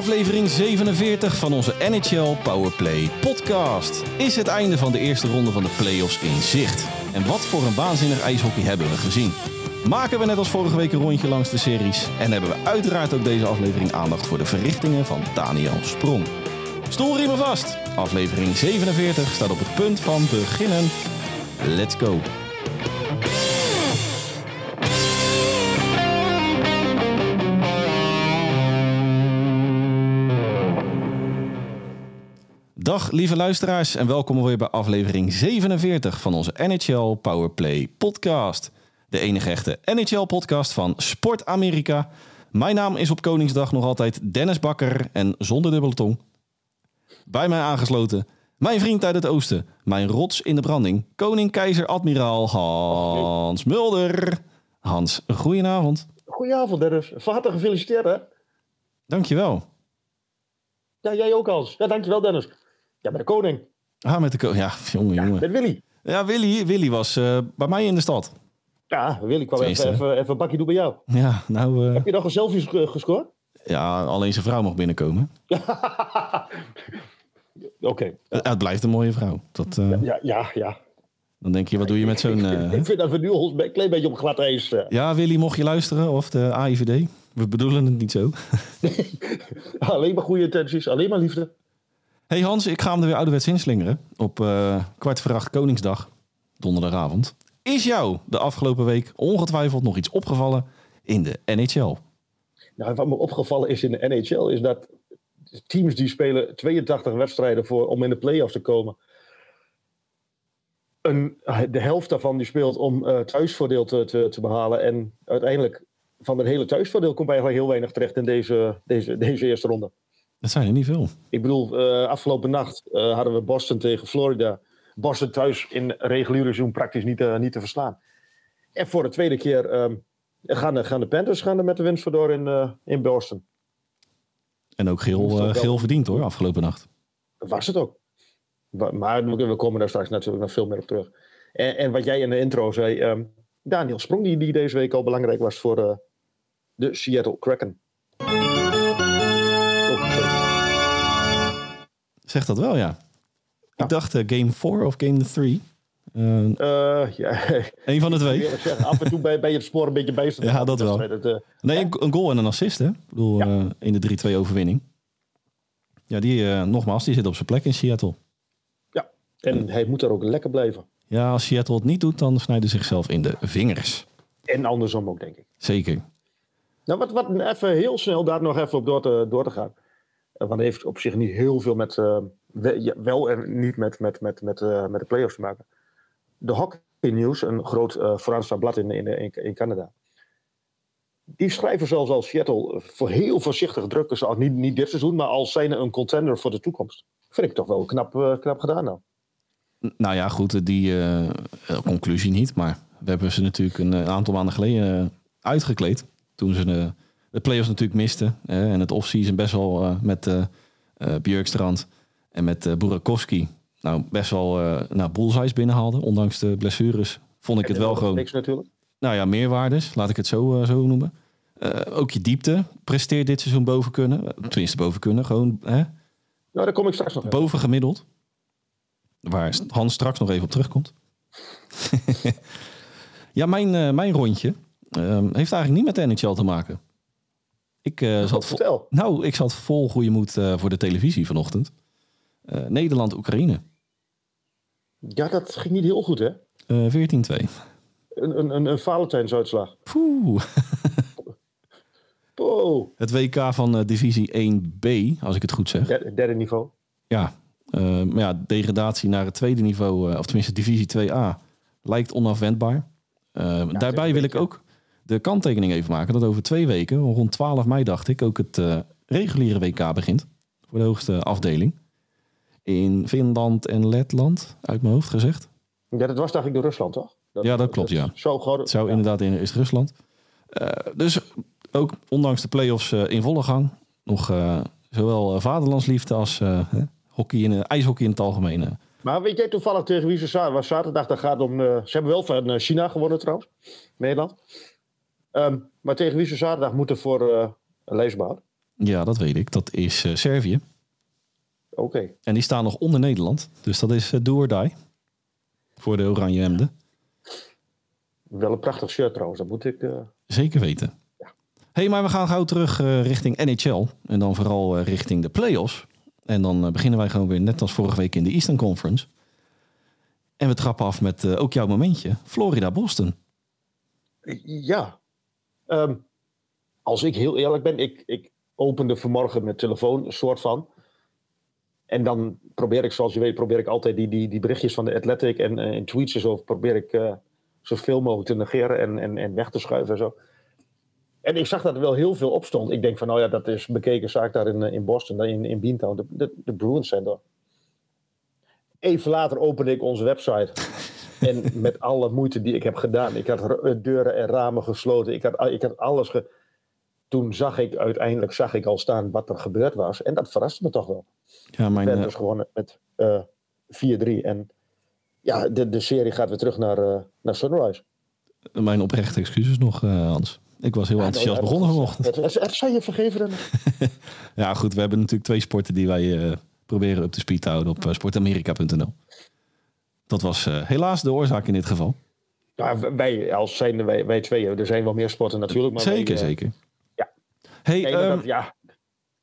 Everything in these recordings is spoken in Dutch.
Aflevering 47 van onze NHL Powerplay podcast. Is het einde van de eerste ronde van de playoffs in zicht? En wat voor een waanzinnig ijshockey hebben we gezien? Maken we net als vorige week een rondje langs de series en hebben we uiteraard ook deze aflevering aandacht voor de verrichtingen van Daniel Sprong. Stoelriemen vast. Aflevering 47 staat op het punt van beginnen. Let's go. Dag lieve luisteraars en welkom weer bij aflevering 47 van onze NHL Powerplay podcast. De enige echte NHL podcast van Sport Amerika. Mijn naam is op Koningsdag nog altijd Dennis Bakker en zonder dubbele tong. Bij mij aangesloten mijn vriend uit het oosten, mijn rots in de branding, koning, keizer, admiraal Hans Mulder. Hans, goedenavond. Goedenavond Dennis, van harte gefeliciteerd hè. Dankjewel. Ja, jij ook Hans. Ja, dankjewel Dennis. Ja, met de koning. Ah, met de koning. Ja, jongen, Ja, jongen. met Willy. Ja, Willy, Willy was eh, bij mij in de stad. Ja, Willy kwam Tenminste, even, even, even een bakje doen bij jou. Ja, nou, eh, Heb je nog een selfie ges- gescoord? ja, alleen zijn vrouw mag binnenkomen. Oké. Eh, het blijft een mooie vrouw. Dat, Ja, ja, ja. Dan denk je, wat doe je met zo'n... eh, Ik vind dat we nu ons een klein beetje op glad ijs. eh. ja, Willy, mocht je luisteren, of de AIVD. We bedoelen het niet zo. Alleen maar goede intenties, alleen maar liefde. Hey Hans, ik ga hem er weer ouderwets inslingeren. Op acht Koningsdag, donderdagavond. Is jou de afgelopen week ongetwijfeld nog iets opgevallen in de NHL? Nou, wat me opgevallen is in de NHL is dat teams die spelen 82 wedstrijden voor, om in de play-offs te komen. Een, de helft daarvan die speelt om eh, thuisvoordeel te, te, te behalen. En uiteindelijk van het hele thuisvoordeel komt eigenlijk heel weinig terecht in deze, deze, deze eerste ronde. Dat zijn er niet veel. Ik bedoel, eh, afgelopen nacht eh, hadden we Boston tegen Florida. Boston thuis in reguliere seizoen praktisch niet, te- niet te verslaan. En voor de tweede keer ehm, gaan, de, gaan de Panthers gaan er met de winst vandoor in, eh, in Boston. En ook geel, eh, geel verdiend hoor, afgelopen nacht. Was het ook. Maar we komen daar straks natuurlijk nog veel meer op terug. En, en wat jij in de intro zei, ehm, Daniel Sprong, die, die deze week al belangrijk was voor eh, de Seattle Kraken. Zeg dat wel, ja. Ik dacht eh, game 4 of game 3. Eh, ja, Eén van de twee. af en toe ben, je het spoor een beetje bezig. Ja, dat wel. Eh, Nee, een, een goal en een assist, hè? Ik bedoel, Ja. eh, in de 3-2 overwinning. Ja, die, eh, nogmaals, die zit op zijn plek in Seattle. ja, en hij moet er ook lekker blijven. Ja, als Seattle het niet doet, dan snijden ze zichzelf in de vingers. En andersom ook, denk ik. Zeker. Nou, wat, wat even heel snel daar nog even op door te, door te gaan. Eh, Want het heeft op zich niet heel veel met, eh, wel en niet met, met, met, met, eh, met de playoffs te maken. De Hockey News, een groot vooraanstaand blad in, in, in, Canada. Die schrijven zelfs als Seattle voor heel voorzichtig drukken ze al niet, niet dit seizoen, maar als zijn een contender voor de toekomst. Vind ik toch wel knap, knap gedaan nou. Nou ja, goed, die conclusie niet. Maar we hebben ze natuurlijk een aantal maanden geleden uitgekleed. Toen ze de, de playoffs natuurlijk misten. eh, en het offseason best wel eh, met eh, Björkstrand en met Burakovsky. Nou, best wel eh nou, bullseyes binnenhaalden. Ondanks de blessures vond ik het wel gewoon... Niks natuurlijk. nou ja, meerwaardes, laat ik het zo, zo noemen. Ook je diepte presteert dit seizoen boven kunnen. Tenminste, boven kunnen. Gewoon hè, Nou, daar kom ik straks nog boven gemiddeld. Waar Hans straks nog even op terugkomt. ja, mijn, mijn rondje ehm, heeft eigenlijk niet met de NHL te maken. Ik, eh, zat vol, nou, ik zat vol goede moed eh, voor de televisie vanochtend. Eh, Nederland-Oekraïne. Ja, dat ging niet heel goed, hè? Eh 14-2. Een, een, een, een Valentijnsuitslag. Poeh. Het WK van divisie 1B, als ik het goed zeg. derde, derde niveau. Ja, maar ja, degradatie naar het tweede niveau, of tenminste divisie 2A, lijkt onafwendbaar. Daarbij wil ik ook de kanttekening even maken dat over twee weken, rond 12 mei dacht ik, ook het eh, reguliere WK begint. Voor de hoogste afdeling. In Finland en Letland, uit mijn hoofd gezegd. Ja, dat was dacht ik door Rusland, toch? Ja, dat klopt, ja. Zo groot. Het zou ja. inderdaad in is Rusland. Eh, dus ook ondanks de play-offs eh, in volle gang, nog zowel vaderlandsliefde als hockey in, ijshockey in het algemeen. Maar weet jij toevallig tegen wie ze za- was zaterdag? Dat gaat om. ze hebben wel van China gewonnen trouwens. Nederland. Ehm, maar tegen wie ze zaterdag moeten voor uh, leesbaar? Ja, dat weet ik. Dat is eh, Servië. Oké. En die staan nog onder Nederland. Dus dat is uh, do or die. Voor de oranje hemden. Wel een prachtig shirt trouwens, dat moet ik... Zeker weten. Ja. hey, maar we gaan gauw terug richting NHL. En dan vooral richting de playoffs. En dan beginnen wij gewoon weer net als vorige week in de Eastern Conference. En we trappen af met ook jouw momentje. Florida-Boston. Ja. Um, als ik heel eerlijk ben, ik, ik opende vanmorgen mijn telefoon, een soort van. En dan probeer ik, zoals je weet, probeer ik altijd die, die, die berichtjes van de Athletic en, en tweets en zo, probeer ik uh, zoveel mogelijk te negeren en, en, en weg te schuiven en zo. En ik zag dat er wel heel veel op stond. Ik denk van, nou ja, dat is bekeken zaak daar in, in Boston, in, in Beantown. De Bruins zijn daar. Even later opende ik onze website. en met alle moeite die ik heb gedaan. Ik had deuren en ramen gesloten. Ik had, ik had alles... Ge toen zag ik uiteindelijk zag ik al staan wat er gebeurd was. En dat verraste me toch wel. Ja, mijn, ben dus gewonnen met uh, 4-3. En ja, de, de serie gaat weer terug naar, uh, naar Sunrise. Mijn oprechte excuses nog, uh, Hans. Ik was heel ja, enthousiast begonnen vanochtend. Het, het, zou je vergeven dan? ja, goed. We hebben natuurlijk twee sporten die wij proberen op de speed te houden op sportamerika.nl. Dat was helaas de oorzaak in dit geval. Ja, wij, als zijn wij, wij twee, er zijn wel meer sporten natuurlijk. Maar zeker, wij, zeker. Hey, nee, um, dat, ja.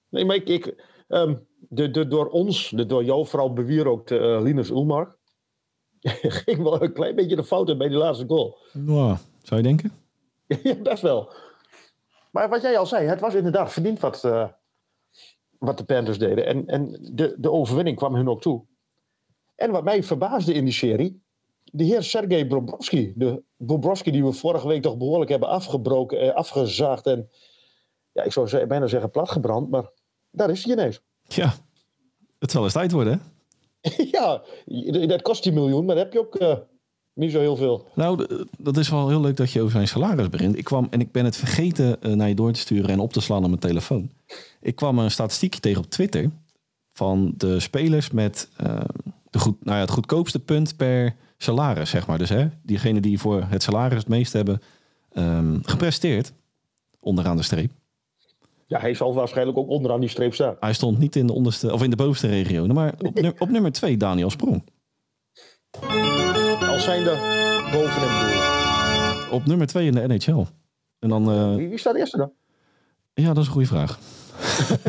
Nee, maar ik, ik um, de, de, door ons, de door jou vooral bewierookte uh, Linus Ulmark, ging wel een klein beetje de fout bij die laatste goal. Nou, zou je denken? ja, best wel. Maar wat jij al zei, het was inderdaad verdiend wat, uh, wat de Panthers deden. En, en de, de overwinning kwam hun ook toe. En wat mij verbaasde in die serie, de heer Sergej Bobrovski. De Bobrovski die we vorige week toch behoorlijk hebben afgebroken, eh, afgezaagd en ja, ik zou bijna zeggen platgebrand, maar daar is hij ineens. Ja, het zal eens tijd worden, hè? ja, dat kost 10 miljoen, maar dan heb je ook uh, niet zo heel veel. Nou, dat is wel heel leuk dat je over zijn salaris begint. Ik kwam en ik ben het vergeten uh, naar je door te sturen en op te slaan op mijn telefoon. Ik kwam een statistiekje tegen op Twitter van de spelers met uh, de goed, nou ja, het goedkoopste punt per salaris, zeg maar. Dus hè, diegene die voor het salaris het meest hebben um, gepresteerd, onderaan de streep. Ja, hij zal waarschijnlijk ook onderaan die streep staan. Hij stond niet in de onderste of in de bovenste regio. Maar op, nu, op nummer 2 Daniel Sprong. Als zijnde boven in de Op nummer 2 in de NHL. En dan, uh... wie, wie staat eerste dan? Ja, dat is een goede vraag.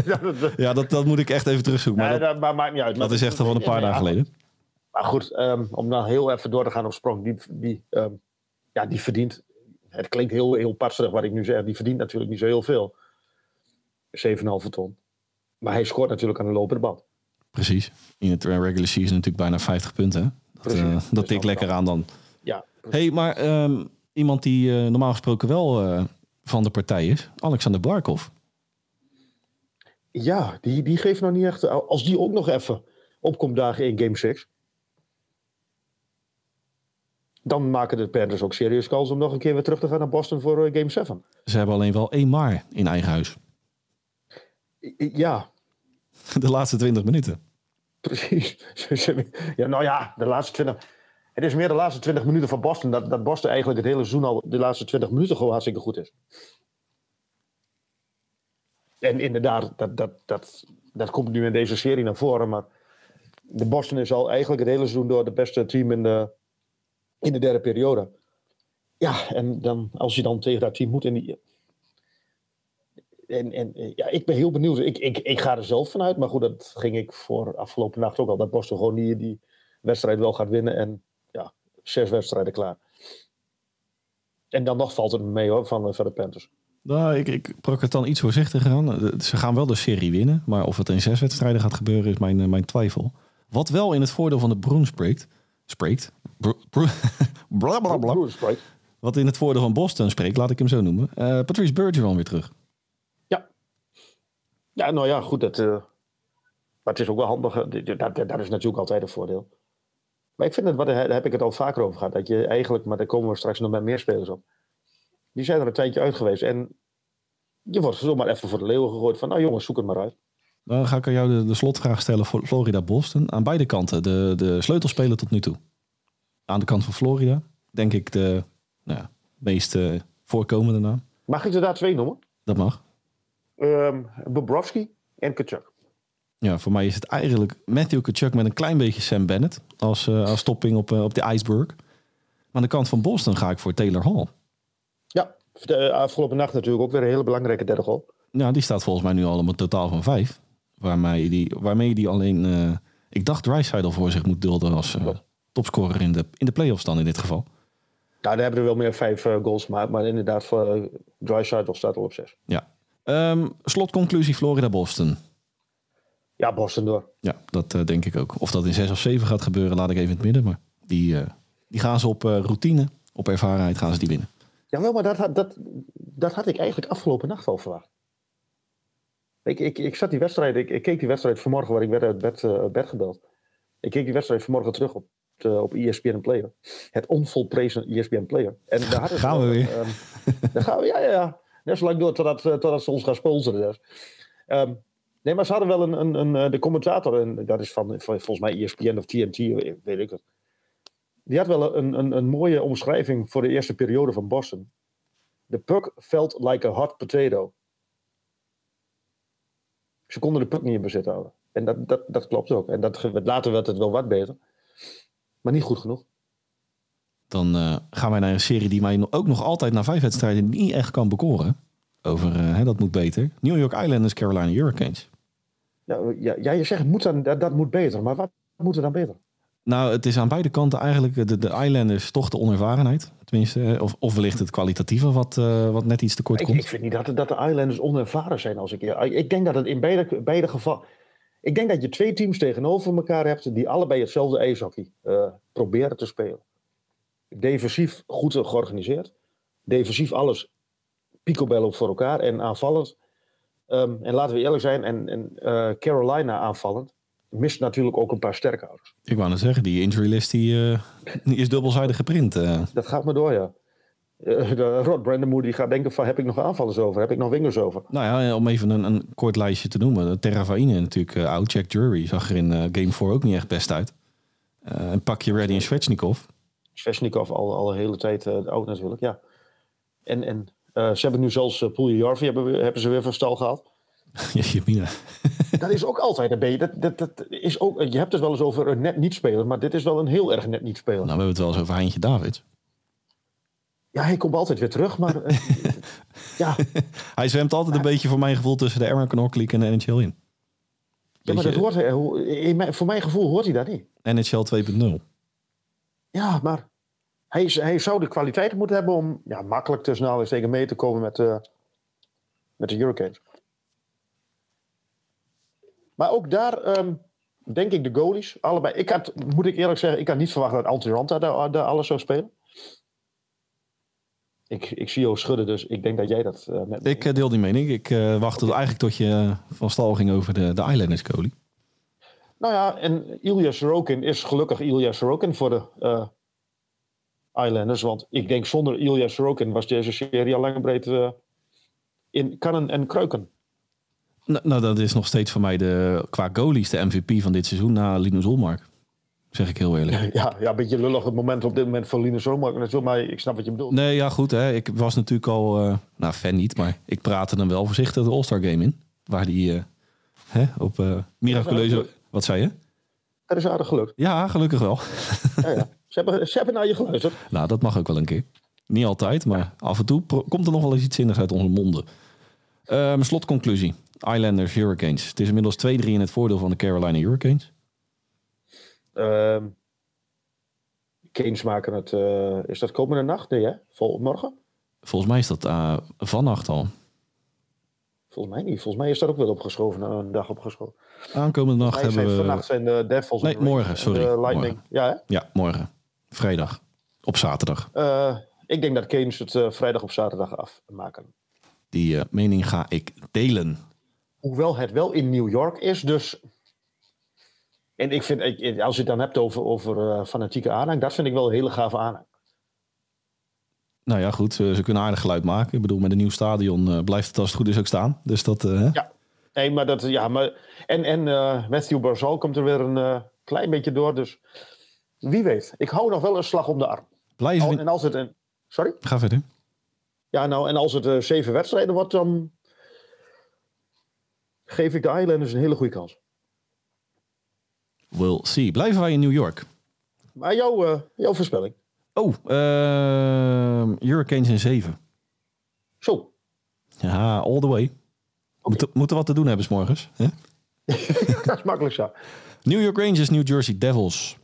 ja, dat, dat moet ik echt even terugzoeken. Maar, dat, dat maakt niet uit. Dat is echt al van een paar dagen geleden. Maar goed, um, om nou heel even door te gaan op Sprong. Die, die, um, ja, die verdient... Het klinkt heel, heel patserig wat ik nu zeg. Die verdient natuurlijk niet zo heel veel. 7,5 ton. Maar hij scoort natuurlijk aan de lopende band. Precies. In het regular season natuurlijk bijna 50 punten. Dat, uh, dat tikt lekker aan dan. Ja. hey, maar um, iemand die uh, normaal gesproken wel uh, van de partij is, Alexander Barkov. Ja, die, die geeft nog niet echt. Als die ook nog even opkomt dagen in Game 6. Dan maken de Panthers ook serieus kans om nog een keer weer terug te gaan naar Boston voor Game 7. Ze hebben alleen wel één maar in eigen huis. Ja. De laatste 20 minuten. Precies. Ja, nou ja, de laatste 20. Het is meer de laatste 20 minuten van Boston. Dat, dat Boston eigenlijk het hele seizoen al de laatste 20 minuten gewoon hartstikke goed is. En inderdaad, dat, dat, dat, dat komt nu in deze serie naar voren. Maar de Boston is al eigenlijk het hele seizoen door de beste team in de, in de derde periode. Ja, en dan, als je dan tegen dat team moet in die, en, en ja, ik ben heel benieuwd. Ik, ik, ik ga er zelf vanuit. Maar goed, dat ging ik voor afgelopen nacht ook al. Dat Boston gewoon die, die wedstrijd wel gaat winnen. En ja, zes wedstrijden klaar. En dan nog valt het mee hoor, van, van de Panthers. Nou, ik, ik pak het dan iets voorzichtiger aan. Ze gaan wel de serie winnen. Maar of het in zes wedstrijden gaat gebeuren, is mijn, mijn twijfel. Wat wel in het voordeel van de Bruins spreekt. Spreekt. bla bla bla. Wat in het voordeel van Boston spreekt, laat ik hem zo noemen. Uh, Patrice Bergeron weer terug. Ja, nou ja, goed. Dat, uh, maar het is ook wel handig. Dat, dat, is natuurlijk altijd een voordeel. Maar ik vind het, wat, daar heb ik het al vaker over gehad. Dat je eigenlijk, maar daar komen we straks nog met meer spelers op. Die zijn er een tijdje uit geweest. En je wordt zomaar even voor de leeuwen gegooid. Van nou jongens, zoek het maar uit. Dan ga ik aan jou de, de slotvraag stellen voor Florida-Boston. Aan beide kanten de, de sleutelspeler tot nu toe. Aan de kant van Florida, denk ik de nou ja, meest uh, voorkomende naam. Mag ik er daar twee noemen? Dat mag. ehm Bobrovsky en Kachuk. Ja, voor mij is het eigenlijk Matthew Kachuk met een klein beetje Sam Bennett als, eh, als topping op, eh, op de iceberg. Maar aan de kant van Boston ga ik voor Taylor Hall. Ja, de, eh, afgelopen nacht natuurlijk ook weer een hele belangrijke derde goal. Ja, die staat volgens mij nu al op een totaal van vijf. Waarmee die, waarmee die alleen, ik dacht Drysdale voor zich moet dulden als topscorer in de, in de playoffs dan in dit geval. Nou, daar hebben er wel meer vijf eh, goals gemaakt. Maar inderdaad, voor uh, Drysdale staat al op zes. Ja. Ehm, slotconclusie Florida-Boston. Ja, Boston door. Ja, dat eh, denk ik ook. Of dat in zes of zeven gaat gebeuren, laat ik even in het midden. Maar die, eh, die gaan ze op eh, routine, op ervarenheid gaan ze die winnen. Jawel, maar dat, had- dat, dat had ik eigenlijk afgelopen nacht al verwacht. Ik, ik, ik zat die wedstrijd, ik, ik keek die wedstrijd vanmorgen, waar ik werd uit bed, eh, bed gebeld. Ik keek die wedstrijd vanmorgen terug op, de, op ESPN Player. Het onvolprezen ESPN Player. En daar hadden Gaan we weer. ehm, daar gaan we, ja, ja, ja. Net zo lang door totdat, eh, totdat ze ons gaan sponsoren. Dus. Nee, maar ze hadden wel een, een, een, eh, de commentator, en dat is van, volgens mij ESPN of TNT, weet ik het. Die had wel een, een, een mooie omschrijving voor de eerste periode van Boston. The puck felt like a hot potato. Ze konden de puck niet in bezit houden. En dat, dat, dat klopt ook. En dat, later werd het wel wat beter. Maar niet goed genoeg. Dan eh, gaan wij naar een serie die mij ook nog altijd na vijf wedstrijden niet echt kan bekoren. Over, eh, hè, dat moet beter. New York Islanders, Carolina Hurricanes. Ja, ja, ja je zegt moet dan, dat, dat moet beter. Maar wat moet er dan beter? Nou, het is aan beide kanten eigenlijk de, de Islanders toch de onervarenheid. Tenminste, of, of wellicht het kwalitatieve wat, eh, wat net iets te kort Ik, komt. ik vind niet dat, dat de Islanders onervaren zijn als ik. Ik denk dat het in beide, beide gevallen. Ik denk dat je twee teams tegenover elkaar hebt die allebei hetzelfde ijshockey eh, proberen te spelen. Defensief goed georganiseerd. Defensief alles picobello voor elkaar en aanvallend. Ehm, en laten we eerlijk zijn, en, en eh, Carolina aanvallend mist natuurlijk ook een paar sterkhouders. Ik wou net zeggen, die injury list die, eh, die is dubbelzijdig geprint. Dat gaat maar door, ja. Eh, de Rod Brandon die gaat denken van heb ik nog aanvallers over? Heb ik nog wingers over? Nou ja, om even een, een kort lijstje te noemen. Terravaine natuurlijk eh, oud. Jack Jury zag er in eh, Game 4 ook niet echt best uit. Eh een pakje Ready en Svechnikov. Sveshnikov al, al een hele tijd oud natuurlijk, ja. En, en ze hebben nu zelfs uh, Puljujarvi hebben, hebben ze weer van stal gehaald. Jeetje mina. Dat is ook altijd een beetje, dat, dat, dat is ook, je hebt het wel eens over een net niet speler, maar dit is wel een heel erg net niet speler. Nou, we hebben het wel eens over Heintje Davids. Ja, hij komt altijd weer terug, maar eh, ja, Hij zwemt altijd een beetje voor mijn gevoel tussen de League en de NHL in. ja, maar dat hoort, hij- hoe- in mijn, voor mijn gevoel hoort hij daar niet. NHL 2.0. Ja, maar hij, is- hij zou de kwaliteit moeten hebben om ja, makkelijk tussen aanhalingstekens mee te komen met, eh, met de Hurricanes. Maar ook daar ehm, denk ik de goalies, allebei. Ik had, moet ik eerlijk zeggen, ik had niet verwacht dat Altiranta daar, daar alles zou spelen. Ik, ik zie jou schudden, dus ik denk dat jij dat eh, met Ik eh, deel die mening. Ik eh wachtte eigenlijk tot je van stal ging over de, de Islanders goalie. Nou ja, en Ilya Sorokin is gelukkig Ilya Sorokin voor de Islanders. Want ik denk zonder Ilya Sorokin was deze serie al lang en breed in kannen en kruiken. Nou, nou, dat is nog steeds voor mij de, qua goalies de MVP van dit seizoen na Linus Olmark. Zeg ik heel eerlijk. Ja, ja, een beetje lullig het moment op dit moment voor Linus natuurlijk, Maar ik snap wat je bedoelt. Nee, ja goed. Hè. Ik was natuurlijk al, eh, nou fan niet, maar ik praatte hem wel voorzichtig de All-Star Game in. Waar die eh, hè, op eh miraculeuze... Wat zei je? Dat is aardig gelukt. Ja, gelukkig wel. Ja, ja. Ze, hebben, ze hebben naar je geluisterd. nou, dat mag ook wel een keer. Niet altijd, maar af en toe komt er nog wel eens iets zinnigs uit onze monden. Ehm slotconclusie. Islanders, Hurricanes. Het is inmiddels 2-3 in het voordeel van de Carolina Hurricanes. Ehm Canes maken het... eh, is dat komende nacht? Nee, hè? Vol, morgen? Volgens mij is dat eh, vannacht al. Volgens mij niet. Volgens mij is dat ook wel opgeschoven. nou, Een dag opgeschoven. Aankomende nacht hebben we... vannacht zijn de Devils... Nee, morgen, en sorry. de Lightning. Morgen. Ja, hè? Ja, morgen. Vrijdag. Op zaterdag. Eh, ik denk dat Canes het eh, vrijdag op zaterdag afmaken. Die eh, mening ga ik delen. Hoewel het wel in New York is, dus... En ik vind, ik- als je het dan hebt over, over eh, fanatieke aanhang, dat vind ik wel een hele gave aanhang. Nou ja, goed. Ze, ze kunnen aardig geluid maken. Ik bedoel, met een nieuw stadion eh, blijft het als het goed is ook staan. Dus dat... eh? Ja. Nee, maar dat, ja, maar... En, en eh, Matthew Barzal komt er weer een eh, klein beetje door, dus... Wie weet. Ik hou nog wel een slag om de arm. Blijven we- en als het een... Sorry? Ga verder. Ja, nou, en als het eh, zeven wedstrijden wordt, dan... geef ik de Islanders een hele goede kans. We'll see. Blijven wij in New York? Maar jouw, eh, jouw voorspelling? Oh, ehm Hurricanes in 7. Zo. Ja, all the way. Moeten, moeten wat te doen hebben s'morgens. hè? dat is makkelijk zo. New York Rangers, New Jersey Devils.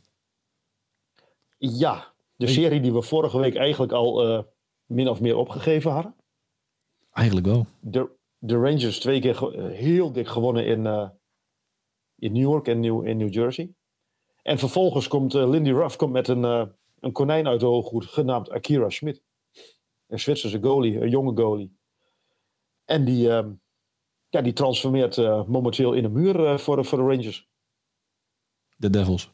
Ja, de serie die we vorige week eigenlijk al eh, min of meer opgegeven hadden. Eigenlijk wel. De, de Rangers twee keer eh, heel dik gewonnen in, in New York en New, in New Jersey. En vervolgens komt eh, Lindy Ruff komt met een, eh, een konijn uit de hooghoed genaamd Akira Schmidt. Een Zwitserse goalie, een jonge goalie. En die, ehm, ja, die transformeert eh, momenteel in een muur voor, de, voor de Rangers. De Devils.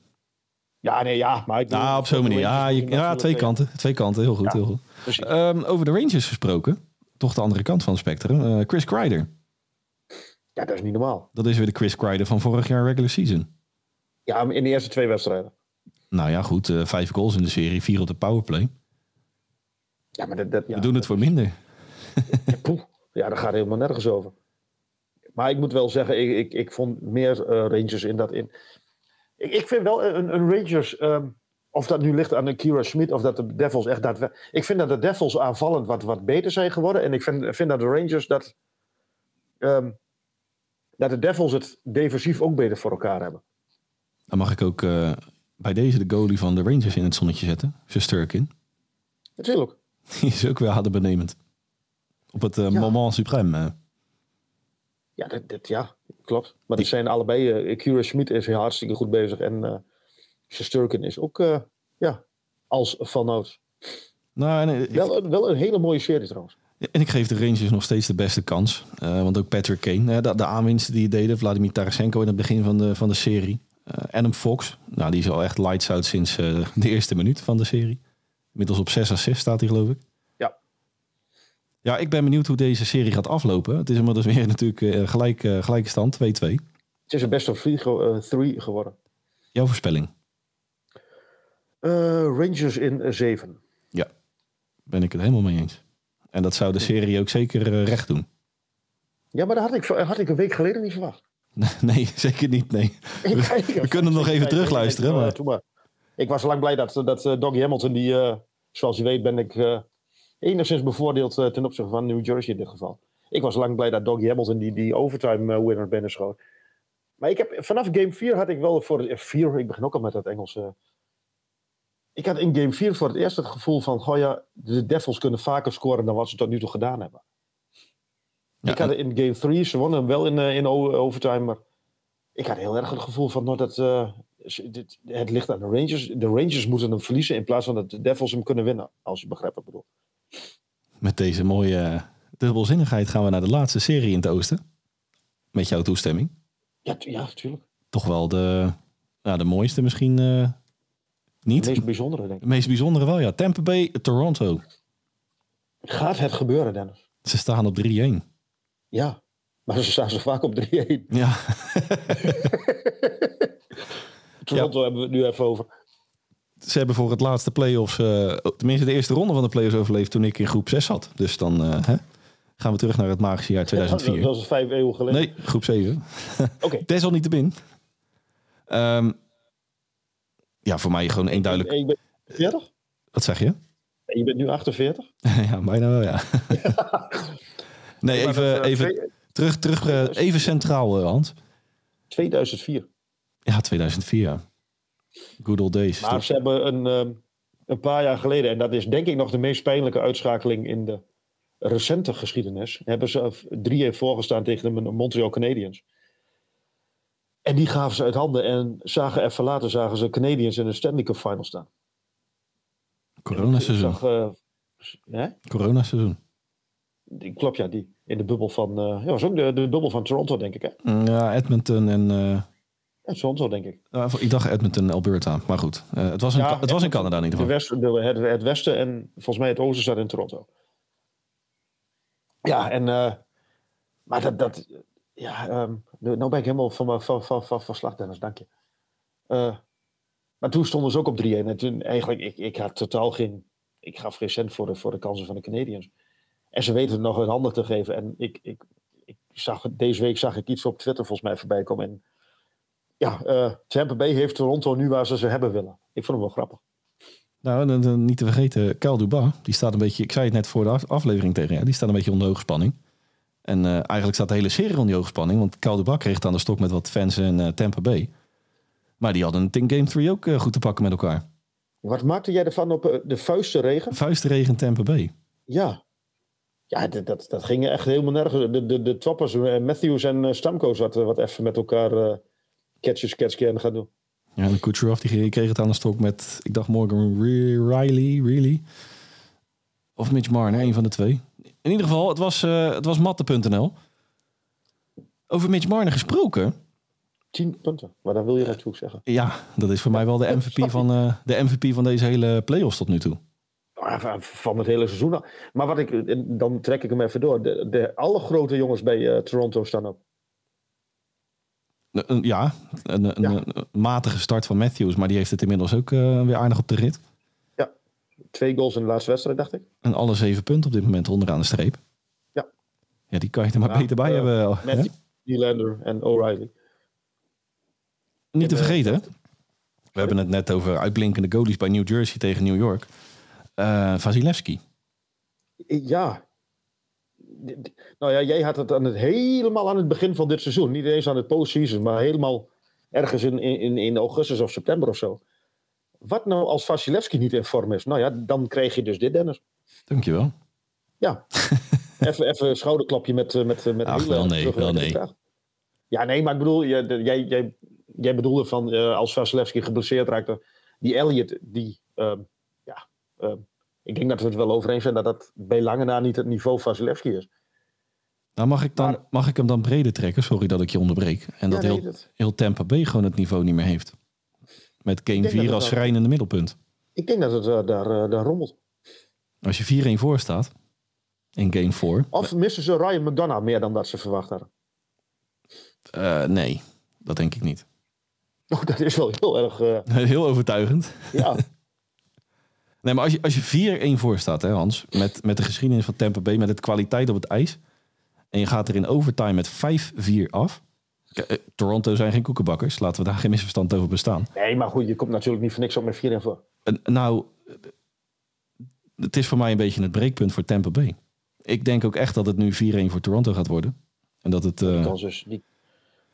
Ja, nee, ja. Maar ik Ja, op zo'n manier. Ja, je- ja twee kanten. Twee kanten, heel goed. Ja. Heel goed. Ehm, over de Rangers gesproken. Toch de andere kant van het spectrum. Chris Kreider. Ja, dat is niet normaal. Dat is weer de Chris Kreider van vorig jaar regular season. Ja, in de eerste twee wedstrijden. Nou ja, goed. eh, vijf goals in de serie. Vier op de powerplay. Ja, maar dat, dat, ja, We doen het voor minder. Ja, poeh. ja, daar gaat helemaal nergens over. Maar ik moet wel zeggen, ik, ik, ik vond meer eh, Rangers in dat in. Ik, ik vind wel een, een Rangers, ehm, of dat nu ligt aan de Kira Schmidt of dat de Devils echt daadwerkelijk. Ik vind dat de Devils aanvallend wat, wat beter zijn geworden. En ik vind, vind dat de Rangers dat. ehm, dat de Devils het defensief ook beter voor elkaar hebben. Dan mag ik ook eh, bij deze de goalie van de Rangers in het zonnetje zetten. Sturkin. Natuurlijk. Die is ook weer adembenemend. Op het eh, Ja. moment suprême. eh. Ja, dat, dat, ja klopt. Maar dat zijn allebei. eh Kira Schmidt is hartstikke goed bezig. En eh Sturken is ook, ja, als vanouds. Nou, ik, Wel, een- wel een hele mooie serie trouwens. En ik geef de Rangers nog steeds de beste kans. Eh, want ook Patrick Kane, de, de aanwinsten die deden. Vladimir Tarasenko in het begin van de, van de serie. Eh, Adam Fox, nou, die is al echt lights out sinds eh, de eerste minuut van de serie. Inmiddels op 6 assists staat hij geloof ik. Ja. Ja, ik ben benieuwd hoe deze serie gaat aflopen. Het is inmiddels weer natuurlijk gelijk, gelijke stand, 2-2. Het is een best of three, ge- eh, three geworden. Jouw voorspelling? Rangers in eh, zeven. Ja, ben ik het helemaal mee eens. En dat zou de serie ook zeker eh, recht doen. Ja, maar dat had ik, had ik een week geleden niet verwacht. Nee, zeker niet. Nee. we kunnen nog even terugluisteren, maar- maar... Ik was lang blij dat, dat eh, Doggy Hamilton, die, eh, zoals je weet, ben ik enigszins bevoordeeld ten opzichte van New Jersey in dit geval. Ik was lang blij dat Doggy Hamilton die, die overtime winner binnenschoot. Maar ik heb, vanaf game 4 had ik wel voor het 4, ik begin ook al met dat Engels. Ik had in game 4 voor het eerst het gevoel van, goh ja, de Devils kunnen vaker scoren dan wat ze tot nu toe gedaan hebben. Ja, ik had in game 3, ze wonnen hem wel in, eh, in overtime, maar ik had heel erg het gevoel van nou, dat eh, dit, het ligt aan de Rangers. De Rangers moeten hem verliezen in plaats van dat de Devils hem kunnen winnen, als je begrijpt wat ik bedoel. Met deze mooie eh, dubbelzinnigheid gaan we naar de laatste serie in het oosten. Met jouw toestemming. Ja, tu- ja tuurlijk. Toch wel de, nou, de mooiste misschien niet. Het meest bijzondere, denk ik. De meest bijzondere wel, ja. Tampa Bay, Toronto. Gaat het gebeuren, Dennis? Ze staan op 3-1. Ja, maar ze staan zo vaak op 3-1. Ja, Toronto hebben we het nu even over. ze hebben voor het laatste playoffs, eh tenminste de eerste ronde van de playoffs overleefd toen ik in groep 6 zat. Dus dan eh, hè, gaan we terug naar het magische jaar Dat 2004. was vijf eeuwen geleden. Nee, groep 7. Oké. Desalniettemin. Ehm ja, voor mij gewoon één duidelijk... En je bent 40? Wat zeg je? Je bent nu 48? ja, bijna wel, ja. nee, even, eh, even terug, terug eh, even centraal, eh, Hans. 2004. Ja, 2004, ja. Good old days. Maar toch? ze hebben een, een paar jaar geleden, en dat is denk ik nog de meest pijnlijke uitschakeling in de recente geschiedenis, hebben ze 3-1 voorgestaan tegen de Montreal Canadiens. En die gaven ze uit handen en zagen even later zagen ze Canadiens in de Stanley Cup Final staan. Coronaseizoen. Zag, eh? Coronaseizoen. Die, klopt, ja, die. In de bubbel van, eh ja, was ook de, de bubbel van Toronto, denk ik, hè? Mm, Ja, Edmonton en... Ja, Toronto, denk ik. nou, ik dacht Edmonton en Alberta, maar goed. Het was in, Ja, het was in Canada in ieder De west, de, het, het westen en volgens mij het oosten staat in Toronto. Ja, en. maar dat. dat ja, nu nou ben ik helemaal van, mijn- van, van, van, van slag, Dennis, dank je. Eh, maar toen stonden ze ook op 3-1. En eigenlijk, ik, ik had totaal geen. Ik gaf geen cent voor de, voor de kansen van de Canadiens. En ze weten het nog uit handen te geven. En ik, ik, ik zag, deze week zag ik iets op Twitter volgens mij voorbij komen. En ja, uh, Tampa Bay heeft Toronto nu waar ze ze hebben willen. Ik vond hem wel grappig. Nou, en, en niet te vergeten, Kel Duba, die staat een beetje, ik zei het net voor de aflevering tegen jou, die staat een beetje onder hoogspanning. En uh, eigenlijk staat de hele serie onder hoogspanning, want Kel Duba kreeg het aan de stok met wat fans in uh, Tampa Bay. Maar die hadden een Game 3 ook goed te pakken met elkaar. Wat maakte jij ervan op de vuistenregen? Vuistenregen Tampa Bay. Ja. Ja, dat, dat, dat ging echt helemaal nergens. De, de, de toppers, Matthews en Stamkos, wat, wat even met elkaar uh, catches, catch gaan doen. Ja, en Kucherov die kreeg het aan de stok met, ik dacht Morgan Riley, really? Of Mitch Marner, een van de twee. In ieder geval, het was, uh, het was matte.nl. Over Mitch Marner gesproken. 10 punten, maar dan wil je natuurlijk zeggen. Ja, dat is voor mij wel de MVP, van, uh, de MVP van deze hele playoffs tot nu toe. Van het hele seizoen. Maar wat ik, dan trek ik hem even door. De, de alle grote jongens bij uh, Toronto staan op. Ja, een, een, matige start van Matthews, maar die heeft het inmiddels ook uh, weer aardig op de rit. Twee goals in de laatste wedstrijd, dacht ik. En alle zeven punten op dit moment onderaan de streep. Ja. Ja, die kan je er maar beter bij uh, hebben. Matthews, Nylander en O'Reilly. Niet te vergeten, we hebben het net over uitblinkende goalies bij New Jersey tegen New York. Uh, Vasilevski. Ja, nou ja, jij had het, aan het helemaal aan het begin van dit seizoen. Niet eens aan het postseason, maar helemaal ergens in, in, in augustus of september of zo. Wat nou als Vasilevski niet in vorm is? Nou ja, dan krijg je dus dit, Dennis. Dankjewel. Ja. even, even een schouderklapje met... Eh, met, met Ach, wel nee, wel nee. Ja, nee, maar ik bedoel, jij, jij, jij bedoelde van uh, als Vasilevski geblesseerd raakte. Die Elliot, die... Uh, ja, uh, ik denk dat we het wel over eens zijn dat dat bij lange na niet het niveau Vasilevski is. Nou, mag ik, dan, mag ik hem dan breder trekken? Sorry dat ik je onderbreek. En dat, heel, heel Tampa B gewoon het niveau niet meer heeft. Met Game 4 als schrijnende middelpunt. Ik denk dat het uh, daar, uh, daar rommelt. Als je 4-1 voor staat in Game 4. Of missen ze Ryan McDonough meer dan dat ze verwacht hadden? Uh, nee, dat denk ik niet. Oh, dat is wel heel erg... heel overtuigend. Ja. nee, maar als je, als je 4-1 voor staat, hè, Hans, met, met de geschiedenis van Tampa Bay, met het kwaliteit op het ijs en je gaat er in overtime met 5-4 af. Eh, Toronto zijn geen koekenbakkers. Laten we daar geen misverstand over bestaan. Nee, maar goed, je komt natuurlijk niet voor niks op met 4 en voor. Nou, het is voor mij een beetje het breekpunt voor Tampa Bay. Ik denk ook echt dat het nu 4-1 voor Toronto gaat worden. En dat het... Uh... Dus die...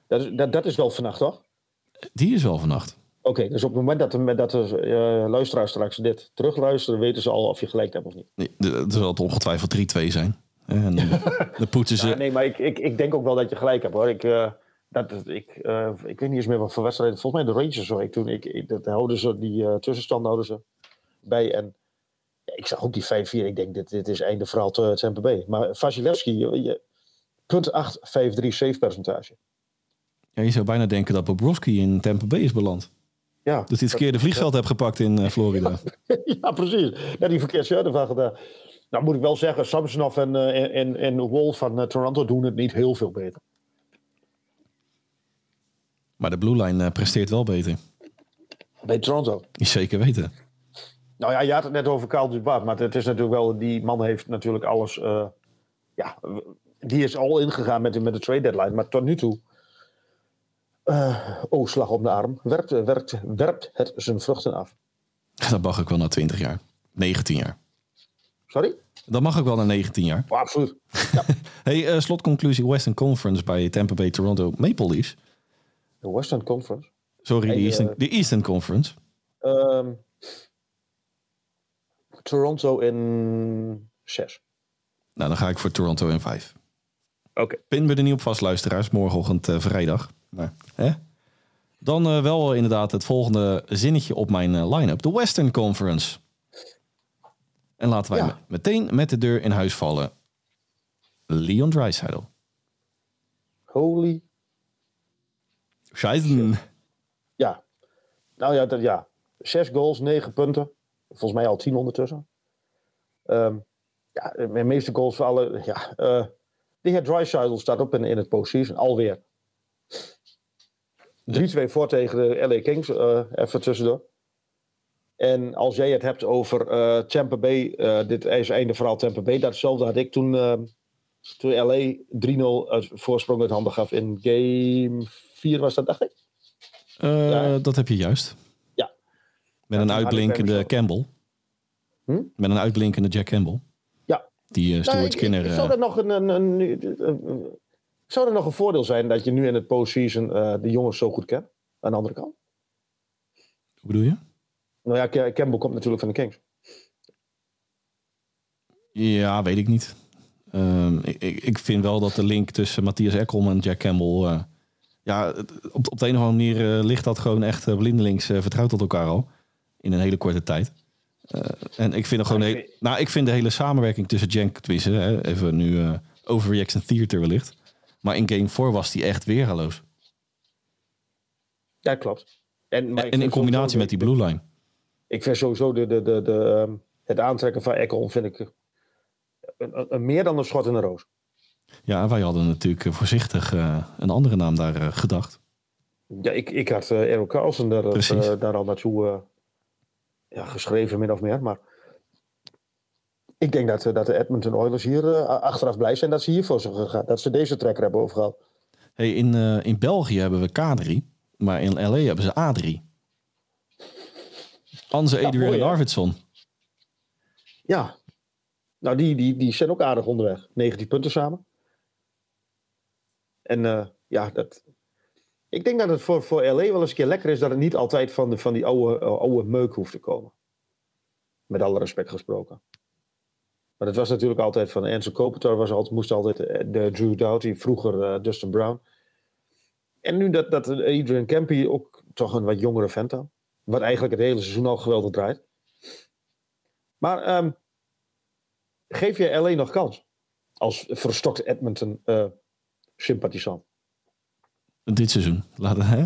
dat, is, dat, dat is wel vannacht, toch? Die is wel vannacht. Oké, dus op het moment dat de, dat de uh, luisteraars straks dit terugluisteren, weten ze al of je gelijk hebt of niet. Nee, er zal het ongetwijfeld 3-2 zijn. En de poetsen ze. Ja, nee, maar ik, ik, ik denk ook wel dat je gelijk hebt hoor. Ik, uh, dat, ik, uh, ik weet niet eens meer wat voor wedstrijden. Volgens mij de Rangers hoor ik toen. Ik, ik, dat houden ze, die uh, tussenstand houden ze bij. En ik zag ook die 5-4. Ik denk, dit, dit is einde verhaal te Tampa Bay. Maar Vasilevski, punt 8, 5-3 save percentage. Ja, je zou bijna denken dat Bobrovski in Tampa Bay is beland. Ja, dat hij het verkeerde vliegveld hebt gepakt in Florida. Ja, ja, precies. Ja, die verkeerd shirt ervan gedaan. Nou moet ik wel zeggen, Samsonov en, en, en Wolf van Toronto doen het niet heel veel beter. Maar de Blue Line uh, presteert wel beter. Bij Toronto? Zeker weten. Nou ja, je had het net over Carl Dubois, maar het is natuurlijk wel, die man heeft natuurlijk alles, ja, die is al ingegaan met, met de trade deadline, maar tot nu toe, oh, slag om de arm, werpt, werpt, werpt het zijn vruchten af. Dat mag ik wel na 20 jaar, 19 jaar. Sorry? Dat mag ook wel na 19 jaar. Oh, absoluut. Ja. hey, uh, slotconclusie Western Conference bij Tampa Bay Toronto Maple Leafs. De Western Conference? Sorry, de, Eastern, uh, de Eastern Conference. Um, Toronto in 6. Nou, dan ga ik voor Toronto in 5. Oké. Okay. Pin me er niet op vast, luisteraars. Morgenochtend uh, vrijdag. Maar, hè? Dan uh, wel inderdaad het volgende zinnetje op mijn uh, line-up. De Western Conference. En laten wij ja. meteen met de deur in huis vallen. Leon Draisaitl. Holy. Scheißen. Ja. Nou ja, dat, ja. Zes goals, negen punten. Volgens mij al tien ondertussen. Um, ja, mijn meeste goals voor alle... Ja, uh, de heer Draisaitl staat op in, in het postseason. Alweer. 3-2 voor tegen de LA Kings. Uh, even tussendoor. En als jij het hebt over uh, Tampa Bay, uh, dit is einde verhaal Tampa Bay, datzelfde had ik toen uh, Toen LA 3-0 uit voorsprong uit handen gaf in game 4 was dat, dacht ik. Eh, Ja. Dat heb je juist. Ja. Met een uitblinkende. Campbell. Hm? Met een uitblinkende Jack Campbell. Ja. Die uh, Stuart Nou, Skinner... ik- eh, zou, er nog een, een, een, een- een- zou er nog een voordeel zijn dat je nu in het postseason de jongens zo goed kent? Aan de andere kant. hoe bedoel je? Nou ja, Ca- Campbell komt natuurlijk van de Kings. Ja, weet ik niet. Ehm, ik, ik, vind wel dat de link tussen Matthias Ekholm en Jack Campbell... ja, op, op de een of andere manier eh, ligt dat gewoon echt eh, blindelings eh, vertrouwd tot elkaar al. In een hele korte tijd. En ik vind, gewoon Nou, heel- ik vind- nou, ik vind de hele samenwerking tussen Jank, tenminste, even nu eh overreaction theater wellicht. Maar in game 4 was die echt weergaloos. Ja, klopt. En, maar ik En in combinatie met die blue line. Ik vind sowieso de, de, de, de, ehm, het aantrekken van Ekholm vind ik een, een- een meer dan een schot in de roos. Ja, wij hadden natuurlijk eh, voorzichtig eh, een andere naam daar eh, gedacht. Ja, ik, ik had uh, Errol Carlson daar, daar al naartoe eh, ja, geschreven, min of meer. Maar ik denk dat, dat de Edmonton Oilers hier achteraf blij zijn dat ze hiervoor zijn gegaan. Dat ze deze trekker hebben overgehaald. Hey, in, in België hebben we K3, maar in LA hebben ze A3. Anze Ja, Adrian? Arvidsson. Ja, nou die, die, die zijn ook aardig onderweg. 19 punten samen. En eh, ja, dat... Ik denk dat het voor, voor LA wel eens een keer lekker is dat het niet altijd van, de, van die oude, eh, oude meuk hoeft te komen. Met alle respect gesproken. Maar het was natuurlijk altijd van Enzo Kopitar was altijd, moest altijd eh, de Drew Doughty, vroeger Dustin Brown. En nu dat, dat Adrian Campy ook toch een wat jongere vent aan. Wat eigenlijk het hele seizoen al geweldig draait. Maar ehm, geef je LA nog kans? Als verstokte Edmonton sympathisant. Dit seizoen. Laten, hè?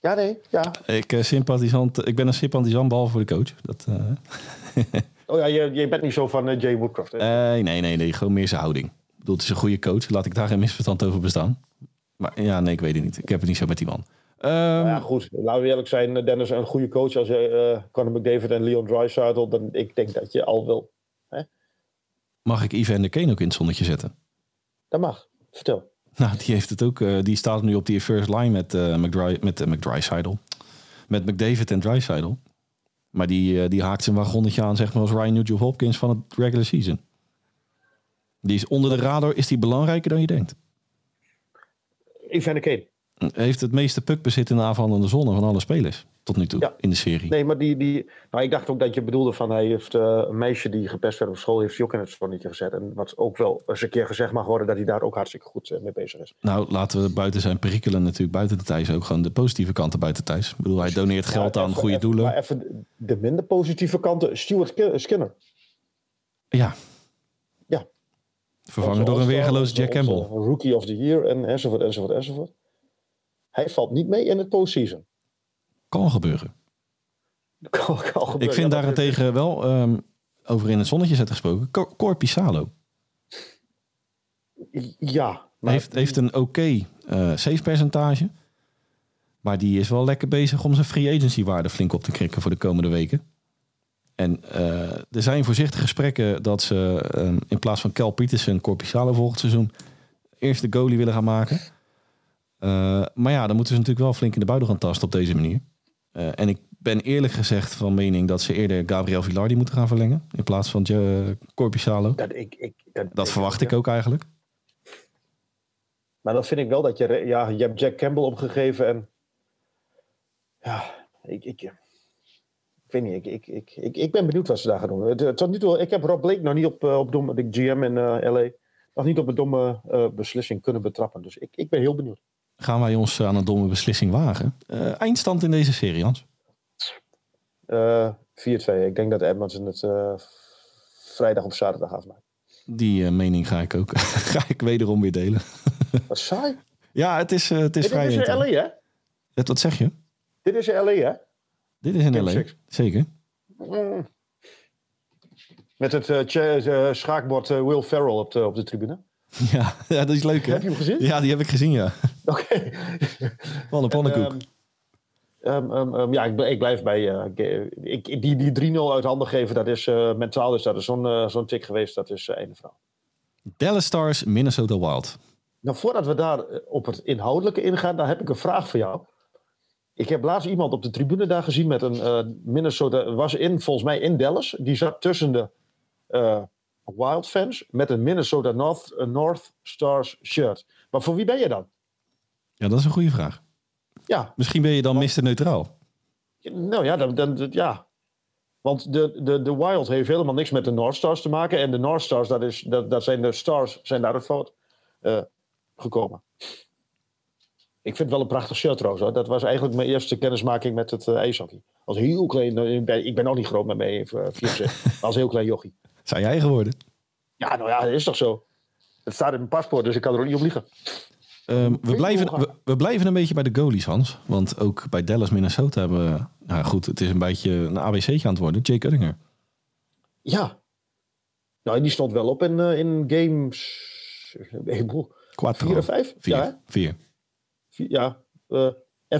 Ja, nee. Ja. Ik, eh, sympathisant, ik ben een sympathisant behalve voor de coach. Dat, eh, Oh ja, je, je bent niet zo van eh, Jay Woodcroft. Hè? nee, nee, nee, nee. Gewoon meer zijn houding. Ik bedoel, het is een goede coach. Laat ik daar geen misverstand over bestaan. Maar ja, nee, ik weet het niet. Ik heb het niet zo met die man. Ehm, Nou ja, goed. Laten we eerlijk zijn. Dennis, een goede coach als uh, Conor McDavid en Leon Draisaitl. Dan ik denk dat je al wil. Mag ik Ivan de Kane ook in het zonnetje zetten? Dat mag. Vertel. Nou, die heeft het ook. eh, die staat nu op die first line met uh, McDry, met uh, McDrysidle. Met McDavid en Drysidle. Maar die, die haakt zijn wagonnetje aan, zeg maar, als Ryan Nugent Hopkins van het regular season. Die is onder de radar, is die belangrijker dan je denkt. Evander Kane. Heeft het meeste puckbezit in de aanvallende zone van alle spelers. Tot nu toe Ja. in de serie. Nee, maar die, die. Nou, ik dacht ook dat je bedoelde van hij heeft uh, een meisje die gepest werd op school, heeft hij ook in het zonnetje gezet. En wat ook wel eens een keer gezegd mag worden dat hij daar ook hartstikke goed uh, mee bezig is. Nou, laten we buiten zijn perikelen natuurlijk buiten de Thijs ook gewoon de positieve kanten buiten Thijs. Ik bedoel, hij doneert geld Ja, aan even- goede even- doelen. Maar even de minder positieve kanten. Stuart Ki- Skinner. Ja. Ja. Vervangen door een onze- Jack Campbell. Rookie of the Year en enzovoort, enzovoort, enzovoort. Hij valt niet mee in het postseason. Kan gebeuren. Kan, kan gebeuren. Ik vind Ja, daarentegen wel, ehm, over in het zonnetje zetten gesproken, Cor- Cor Pisalo. Ja. Maar heeft, heeft een oké eh save percentage. Maar die is wel lekker bezig om zijn free agency waarde flink op te krikken voor de komende weken. En eh, er zijn voorzichtige gesprekken dat ze ehm, in plaats van Cal Peterson, Cor Pisalo volgend seizoen, eerst de goalie willen gaan maken. Eh, maar ja, dan moeten ze natuurlijk wel flink in de buidel gaan tasten op deze manier. Eh, en ik ben eerlijk gezegd van mening dat ze eerder Gabriel Villardi moeten gaan verlengen. In plaats van Cor Pisalo. dat, ik, ik, dat, Dat verwacht ik ook eigenlijk. Maar dan vind ik wel dat je... Ja, je hebt Jack Campbell opgegeven en... Ja, ik... ik ik weet niet, ik, ik, ik, ik, ben benieuwd wat ze daar gaan doen. Tot nu toe, ik heb Rob Blake nog niet op, eh, op domme, de GM in eh, LA, nog niet op een domme beslissing kunnen betrappen. Dus ik, ik ben heel benieuwd. Gaan wij ons aan een domme beslissing wagen? Eh, eindstand in deze serie, Jans? Eh 4-2. Ik denk dat Edmonton het eh, vrijdag of zaterdag afmaakt. Die eh, mening ga ik ook ga ik wederom weer delen. Wat saai. Ja, het is, eh, het is Dit vrij. is in intern. LA, hè? Wat zeg je? Dit is in LA, hè? Dit is in Game LA. Zeker. Mm. Met het eh, eh, schaakbord eh, Will Ferrell op de, op de tribune. Ja, ja, dat is leuk hè? Heb je hem gezien? Ja, die heb ik gezien ja. Oké. Van een pannenkoek. Ehm, ehm, ehm, ja, ik, ik blijf bij. ge- ik, die die 3-0 uit handen geven, dat is eh, mentaal is dat is zo'n eh, zo'n tik geweest. Dat is einde verhaal. Dallas Stars, Minnesota Wild. Nou, voordat we daar op het inhoudelijke ingaan, dan heb ik een vraag voor jou. Ik heb laatst iemand op de tribune daar gezien met een uh, Minnesota, was in, volgens mij in Dallas. Die zat tussen de uh, Wild fans met een Minnesota North, North Stars shirt. Maar voor wie ben je dan? Ja, dat is een goede vraag. Ja. Misschien ben je dan Mr. Neutraal. Nou ja, dan, dan, ja. Want de, de, de Wild heeft helemaal niks met de North Stars te maken. En de North Stars, dat, is, dat, dat zijn de Stars, zijn daar het fout uh, gekomen. Ik vind het wel een prachtig shirt trouwens. Hoor. Dat was eigenlijk mijn eerste kennismaking met het uh, ijshockey. Als heel klein, uh, ik, ben, nog niet groot met mij, uh, als heel klein jochie. Zijn jij geworden? Ja, nou ja, dat is toch zo. Het staat in mijn paspoort, dus ik kan er ook niet op liegen. Um, we, blijven, we, we, blijven een beetje bij de goalies, Hans. Want ook bij Dallas, Minnesota hebben we... Nou goed, het is een beetje een ABC'tje aan het worden. Jake Uttinger. Ja. Nou, die stond wel op in, uh, in games... Quattro. Vier of vijf? Vier. Ja, Vier. Vier, ja uh,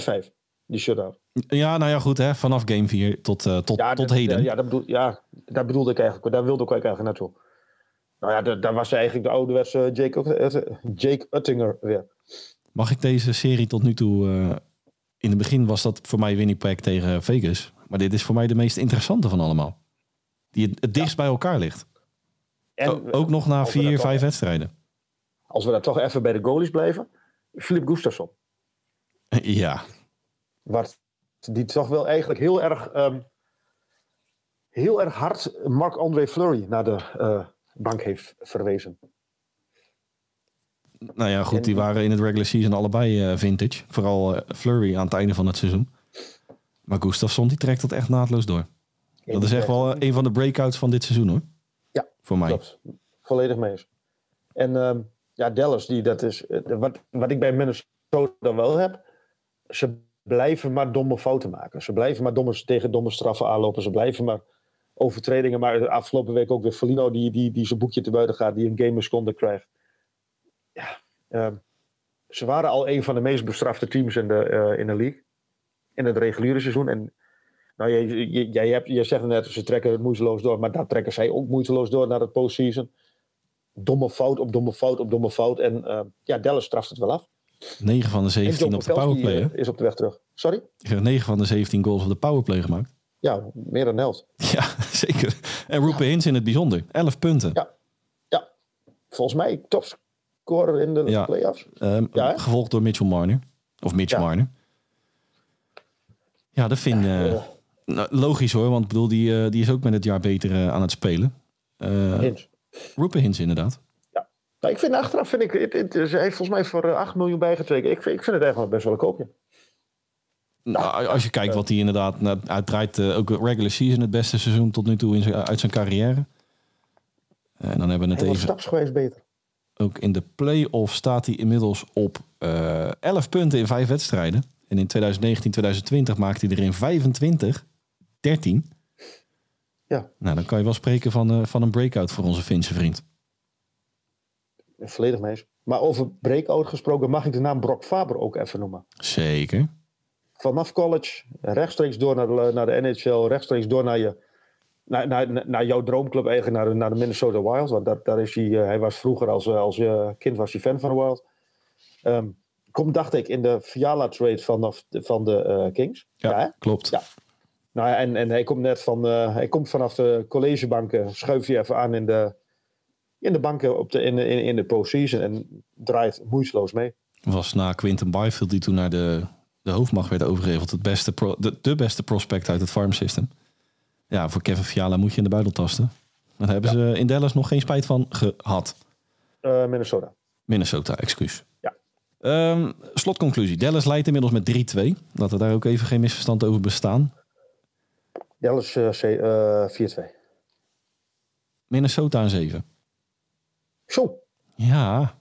F5. Die shutout. Ja, nou ja, goed. Hè. Vanaf game 4 tot, uh, tot, ja, tot heden. Ja, dat bedoel, ja, daar bedoelde ik eigenlijk. Daar wilde ik eigenlijk naartoe. Nou ja, daar, daar was eigenlijk de ouderwetse Jake, Jake Uttinger weer. Mag ik deze serie tot nu toe... Uh, in het begin was dat voor mij Winnipeg tegen Vegas. Maar dit is voor mij de meest interessante van allemaal. Die het, het dichtst ja. bij elkaar ligt. En, o, ook nog na vier, vijf wedstrijden. Als we daar toch even bij de goalies blijven. Filip Gustafsson. Ja. Wat die toch wel eigenlijk heel erg, um, heel erg hard Marc-André Fleury naar de uh, bank heeft verwezen. Nou ja, goed, die waren in het regular season allebei uh, vintage. Vooral uh, Flurry aan het einde van het seizoen. Maar Gustafsson die trekt dat echt naadloos door. Dat is echt wel een van de breakouts van dit seizoen hoor. Ja, voor mij. Klopt. Volledig mee eens. En uh, ja, Dallas, die, dat is, wat, wat ik bij Minnesota wel heb. Ze blijven maar domme fouten maken. Ze blijven maar domme, tegen domme straffen aanlopen. Ze blijven maar overtredingen. Maar de afgelopen week ook weer Felino die, die, die zijn boekje te buiten gaat. Die een game krijgt. Ja, uh, ze waren al een van de meest bestrafte teams in de, uh, in de league. In het reguliere seizoen. En nou, jij, jij, jij, hebt, jij zegt net, ze trekken het moeiteloos door. Maar daar trekken zij ook moeiteloos door naar het postseason. Domme fout op domme fout op domme fout. En uh, ja, Dallas straft het wel af. 9 van de 17 op de powerplay. Hè? is op de weg terug. Sorry? Ik heb 9 van de 17 goals op de powerplay gemaakt. Ja, meer dan helft. Ja, zeker. En Rupe ja. Hins in het bijzonder. 11 punten. Ja. ja. Volgens mij topscorer in de ja. playoffs. Um, ja, gevolgd door Mitchell Marner. Of Mitch ja. Marner. Ja, dat vind ik uh, nou, logisch hoor. Want ik bedoel, die, uh, die is ook met het jaar beter uh, aan het spelen. Hins. Rupe Hins inderdaad. Nou, ik vind achteraf, vind ik, het, het, ze heeft volgens mij voor 8 miljoen bijgetreken. Ik, ik vind het eigenlijk best wel een koopje. Nou, als je kijkt wat hij inderdaad nou, uitdraait, uh, ook regular season het beste seizoen tot nu toe in uit zijn carrière. En dan hebben we het even. stapsgewijs beter. Ook in de play-off staat hij inmiddels op uh, 11 punten in 5 wedstrijden. En in 2019, 2020 maakte hij er in 25, 13. Ja. Nou, dan kan je wel spreken van, uh, van een breakout voor onze Finse vriend. Volledig mee eens. Maar over breakout gesproken, mag ik de naam Brock Faber ook even noemen? Zeker. Vanaf college, rechtstreeks door naar de, naar de NHL, rechtstreeks door naar, je, naar, naar, naar jouw droomclub, eigenlijk naar de, naar de Minnesota Wild. Want dat, daar is hij, uh, hij was vroeger als, als uh, kind was hij fan van de Wild. Um, komt, dacht ik, in de Fiala trade vanaf de, van de Kings. Ja, ja klopt. Ja. Nou, en, en hij komt net van, hij komt vanaf de collegebanken, schuift hij even aan in de, in de banken op de, in, in, in de postseason en draait moeiteloos mee. Was na Quinton Byfield, die toen naar de, de hoofdmacht werd overgeheveld, het beste pro, de, de beste prospect uit het farm system. Ja, voor Kevin Fiala moet je in de buidel tasten. Daar hebben ja. ze in Dallas nog geen spijt van gehad. Uh, Minnesota. Minnesota, excuus. Ja. Um, slotconclusie. Dallas leidt inmiddels met 3-2. Laten we daar ook even geen misverstand over bestaan. Dallas uh, 4-2. Minnesota een 7. Zo. Ja.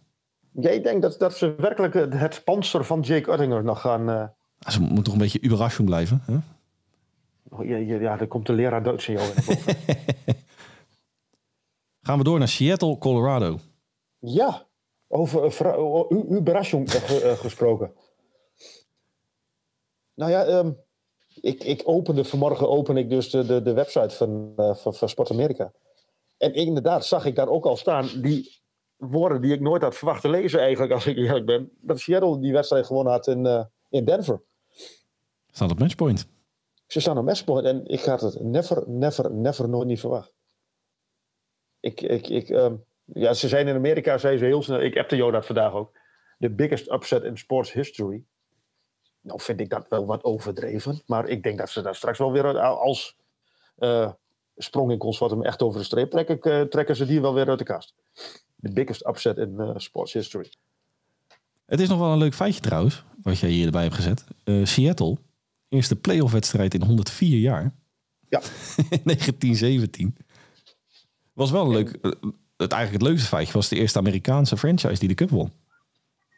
Jij denkt dat, dat ze werkelijk het sponsor van Jake Uttinger nog gaan... Ze moet toch een beetje überraschung blijven, hè? Oh, ja, ja, ja, er komt de leraar Duits in jou Gaan we door naar Seattle, Colorado. Ja, over uh, überraschung uh, gesproken. Nou ja, um, ik, ik opende vanmorgen open ik dus de, de, de website van, van, van Sport Amerika. En inderdaad zag ik daar ook al staan, die woorden die ik nooit had verwacht te lezen eigenlijk, als ik eerlijk ben. Dat Seattle die wedstrijd gewonnen had in, uh, in Denver. Staat op matchpoint. Ze staan op matchpoint en ik had het never, never, never nooit niet verwacht. Ik, ik, ik, um, ja, ze zijn in Amerika, zijn ze heel snel. Ik heb de Jodat vandaag ook. The biggest upset in sports history. Nou vind ik dat wel wat overdreven. Maar ik denk dat ze daar straks wel weer als uh, sprong in echt over de streep trekken, uh, trekken ze die wel weer uit de kast. The biggest upset in uh, sports history. Het is nog wel een leuk feitje trouwens, wat jij hier erbij hebt gezet. Seattle, eerste playoff wedstrijd in 104 jaar. Ja. 1917. Was wel een leuk. Het, eigenlijk het leukste feitje was de eerste Amerikaanse franchise die de cup won.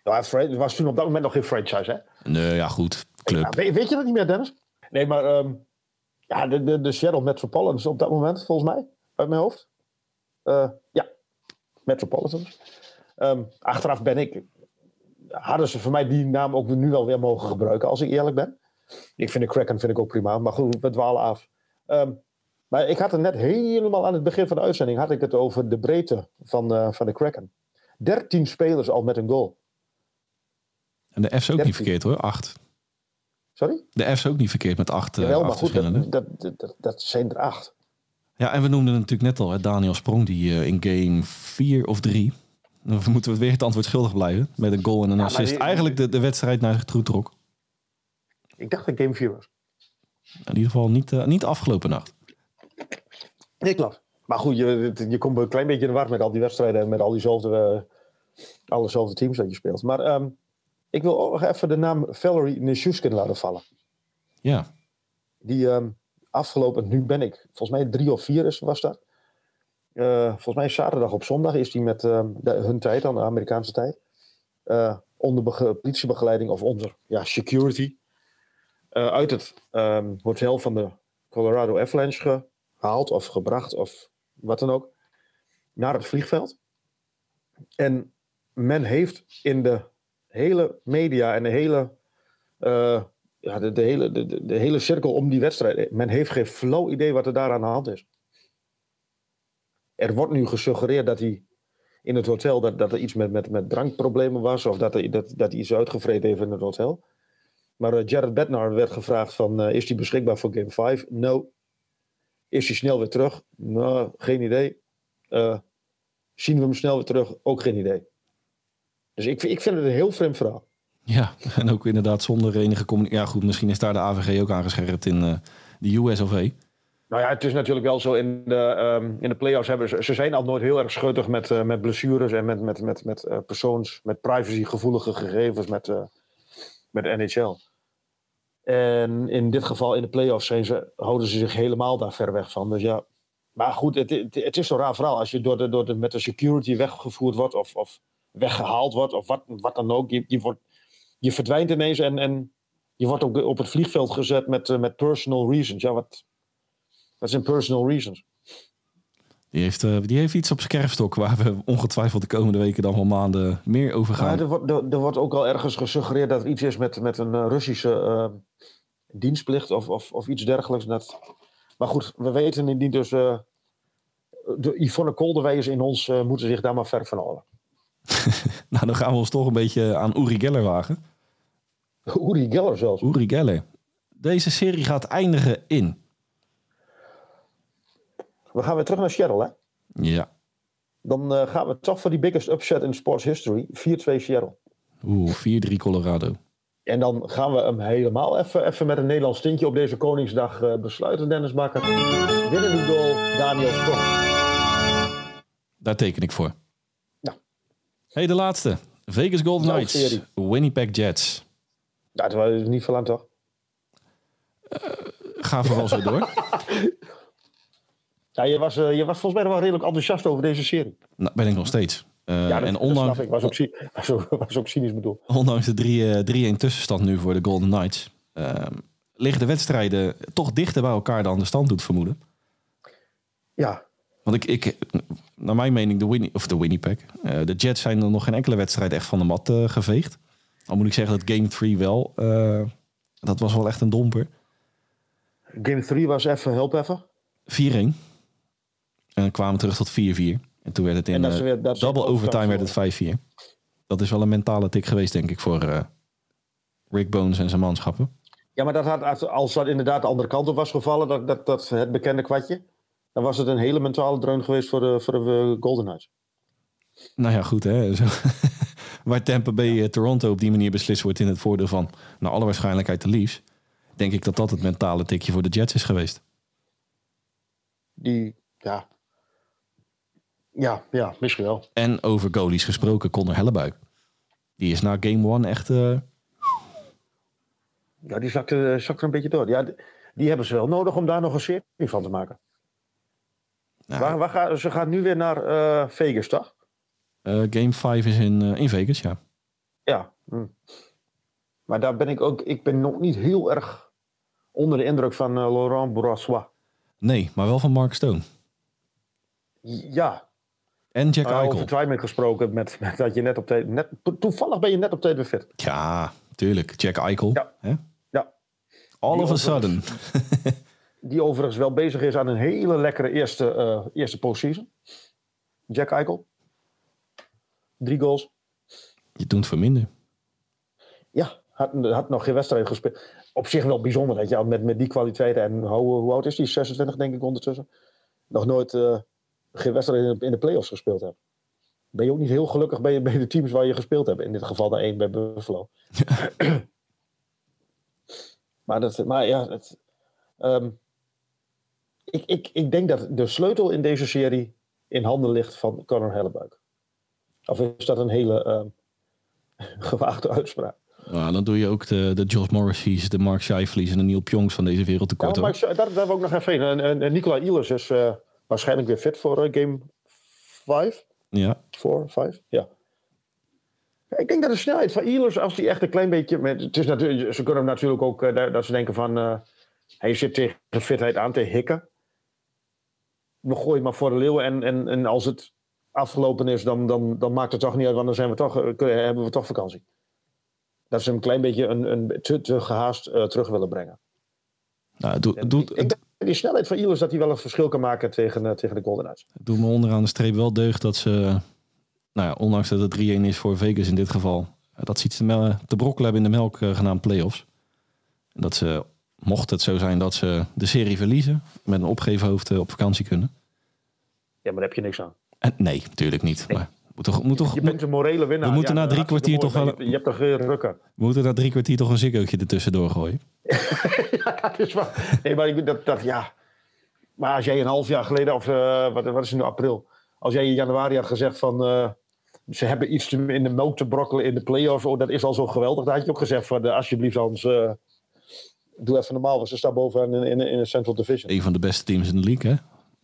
Het was toen op dat moment nog geen franchise, hè? Nee, ja, goed. Club. Ja, weet, weet, je dat niet meer, Dennis? Nee, maar um, ja, de, de, de Seattle Metropolitans op dat moment, volgens mij, uit mijn hoofd. Uh, ja, Metropolitans. Um, achteraf ben ik, hadden ze voor mij die naam ook nu wel weer mogen gebruiken, als ik eerlijk ben. Ik vind de Kraken vind ik ook prima, maar goed, we dwalen af. Um, maar ik had het net helemaal aan het begin van de uitzending had ik het over de breedte van, uh, van de Kraken. 13 spelers al met een goal. En de F is ook niet verkeerd hoor, 8. Sorry? De F is ook niet verkeerd met 8 Jawel, maar goed, dat, dat, dat, dat, zijn er 8. Ja, en we noemden natuurlijk net al, hè, Daniel Sprong, die uh, in game 4 of 3, dan moeten we weer het antwoord schuldig blijven, met een goal en een ja, assist, die, eigenlijk de, de wedstrijd naar zich toe trok. Ik dacht dat game 4 was. In ieder geval niet, uh, niet afgelopen nacht. Nee, klopt. Maar goed, je, je komt een klein beetje in de war met al die wedstrijden en met al diezelfde, uh, allezelfde teams dat je speelt. Maar um, ik wil ook nog even de naam Valerie Nishuskin laten vallen. Ja. Die um, afgelopen, nu ben ik, volgens mij drie of vier is, was dat. Uh, volgens mij zaterdag op zondag is die met uh, de, hun tijd, dan de Amerikaanse tijd. Uh, onder politiebegeleiding of onder ja, security. Uit het um, hotel van de Colorado Avalanche gehaald of gebracht of wat dan ook. Naar het vliegveld. En men heeft in de hele media en de hele, uh, ja, de, de, hele, de, de, hele cirkel om die wedstrijd. Men heeft geen flauw idee wat er daar aan de hand is. Er wordt nu gesuggereerd dat hij in het hotel dat, dat er iets met, met, met drankproblemen was, of dat, dat, dat hij iets uitgevreten heeft in het hotel. Maar uh, Jared Bednar werd gevraagd van, uh, is hij beschikbaar voor game 5? No. Is hij snel weer terug? Nou, geen idee. Uh, zien we hem snel weer terug? Ook geen idee. Dus ik, ik vind het een heel vreemd verhaal. Ja, en ook inderdaad zonder enige communicatie. Ja, goed, misschien is daar de AVG ook aangescherpt in uh, de USOV. Nou ja, het is natuurlijk wel zo in de, um, in de play-offs hebben ze, ze zijn al nooit heel erg schuttig met, uh, met blessures en met, met, met, met uh, persoons, met privacygevoelige gegevens met, uh, met de NHL. En in dit geval in de play-offs zijn ze, houden ze zich helemaal daar ver weg van. Dus ja, maar goed, het, het, is zo'n raar verhaal. Als je door de, door de, met de security weggevoerd wordt of, of weggehaald wordt of wat, wat dan ook. Je, je, wordt, je verdwijnt ineens en, en je wordt op, op het vliegveld gezet met, uh, met personal reasons. Ja, wat, wat zijn personal reasons? Die heeft, uh, die heeft iets op zijn kerfstok waar we ongetwijfeld de komende weken dan wel maanden meer over gaan. Ja, er, wordt, er, er, wordt ook al ergens gesuggereerd dat er iets is met, met een uh, Russische uh, dienstplicht of, of, of iets dergelijks. Dat, maar goed, we weten niet dus... de Yvonne Kolderwijers in ons moeten zich daar maar ver van houden. nou, dan gaan we ons toch een beetje aan Uri Geller wagen. Uri Geller zelfs? Uri Geller. Deze serie gaat eindigen in... We gaan weer terug naar Seattle, hè? Ja. Dan uh, gaan we toch voor die biggest upset in sports history. 4-2 Seattle. Oeh, 4-3 Colorado. En dan gaan we hem helemaal even, even met een Nederlands tintje op deze Koningsdag uh, besluiten, Dennis Bakker. Winnende goal, Daniel Sprong. Daar teken ik voor. hey, de laatste. Vegas Golden Knights, serie. Winnipeg Jets. Dat was niet veel aan, toch? Uh, ga vooral zo door. Ja, je, was, uh, je was volgens mij wel redelijk enthousiast over deze serie. Nou, ben ik nog steeds. Uh, ja, dat, en ondanks, ik. Was ook, was, ook, was ook cynisch bedoeld. Ondanks de 3-1 tussenstand nu voor de Golden Knights... Uh, liggen de wedstrijden toch dichter bij elkaar dan de stand doet vermoeden. Ja. Want ik, ik naar mijn mening, de, Winnie, of de Winnipeg... Uh, de Jets zijn er nog geen enkele wedstrijd echt van de mat geveegd. Al moet ik zeggen dat Game 3 wel... dat was wel echt een domper. Game 3 was even, help even. 4-1. En kwamen terug tot 4-4. En toen werd het in dat eh, weer- dat double overtime werd het 5-4. Dat is wel een mentale tik geweest, denk ik, voor eh, Rick Bones en zijn manschappen. Ja, maar dat had, als dat inderdaad de andere kant op was gevallen, dat, dat, dat het bekende kwartje, dan was het een hele mentale dreun geweest voor de, voor de eh, Golden Knights. Nou ja, goed hè. Zo, waar Tampa Bay eh, Toronto op die manier beslist wordt in het voordeel van, naar alle waarschijnlijkheid de Leafs. Denk ik dat dat het mentale tikje voor de Jets is geweest. Die, ja. Ja, ja, misschien wel. En over goalies gesproken, Connor Hellebuik. Die is na game one echt... eh, Ja, die zakte, zakte een beetje door. Ja, die, hebben ze wel nodig om daar nog een serie van te maken. nou, Waar, waar gaan, ze gaan nu weer naar eh, Vegas, toch? eh, game 5 is in, eh, in Vegas, ja. Ja. hm. Maar daar ben ik ook, ik ben nog niet heel erg onder de indruk van eh, Laurent Brassois. Nee, maar wel van Mark Stone. Ja, En Jack over Eichel. timing gesproken, met, met dat je net op tijd, net, to- toevallig ben je net op tijd weer fit. Ja, tuurlijk. Jack Eichel. Ja. Hè? Ja. All Die of a sudden. Die overigens wel bezig is aan een hele lekkere eerste, eh eerste postseason. Jack Eichel. Drie goals. Je doet het voor minder. Ja, had, had nog geen wedstrijd gespeeld. Op zich wel bijzonder dat je met, met die kwaliteiten en hoe, hoe oud is die? 26 denk ik ondertussen. Nog nooit eh, geen wedstrijd in de, playoffs gespeeld hebt. Ben je ook niet heel gelukkig bij, bij de teams waar je gespeeld hebt. In dit geval de één bij Buffalo. maar, dat, maar ja, het, ehm, ik, ik, ik denk dat de sleutel in deze serie in handen ligt van Conor Hellebuik. Of is dat een hele ehm, gewaagde uitspraak? Nou, dan doe je ook de, de Josh Morris's, de Mark Scheifele's en de Neil Pjongs van deze wereld tekort. Ja, ik, daar, daar wil ik nog even heen. En, en, en Nicola Ehlers is eh, waarschijnlijk weer fit voor eh, game 5. Ja, 4, 5, ja. Ik denk dat de snelheid van Ehlers, als die echt een klein beetje... Met, het is natuurlijk, ze kunnen hem natuurlijk ook, eh, dat- ze denken van... eh, hij zit tegen de fitheid aan te hikken. We gooien maar voor de leeuwen. En, en, en als het afgelopen is, dan, dan, dan maakt het toch niet uit. Want dan zijn we toch, kunnen- hebben we toch vakantie. Dat ze hem een klein beetje een, een, te, te gehaast eh, terug willen brengen. nou, doe, En doe, ik, die snelheid van Ehlers dat hij wel een verschil kan maken tegen, eh, tegen de Golden Knights. Het doet me onderaan de streep wel deugd dat ze, nou ja, ondanks dat het 3-1 is voor Vegas in dit geval, eh, dat ze iets te, brokkelen hebben in de melk eh, genaamd playoffs. En dat ze, mocht het zo zijn dat ze de serie verliezen, met een opgeven hoofd eh, op vakantie kunnen. Ja, maar daar heb je niks aan. En, nee, natuurlijk niet. Maar moet toch, moet toch, Je bent een morele winnaar. We moeten Ja, na drie kwartier toch maar Je, hebt er geen rukken. we moeten na drie kwartier toch een zikkootje ertussendoor gooien. ja, dat is waar. Nee, maar ik, dat, dat, ja. Maar als jij een half jaar geleden, of eh, wat, wat is het nu, april. Als jij in januari had gezegd van... eh, ze hebben iets te- in de melk te brokkelen in de play-offs. Oh, dat is al zo geweldig. Dan had je ook gezegd van, eh, alsjeblieft Hans... eh, doe even normaal, want ze staan bovenaan in, in, in de Central Division. Een van de beste teams in de league, hè?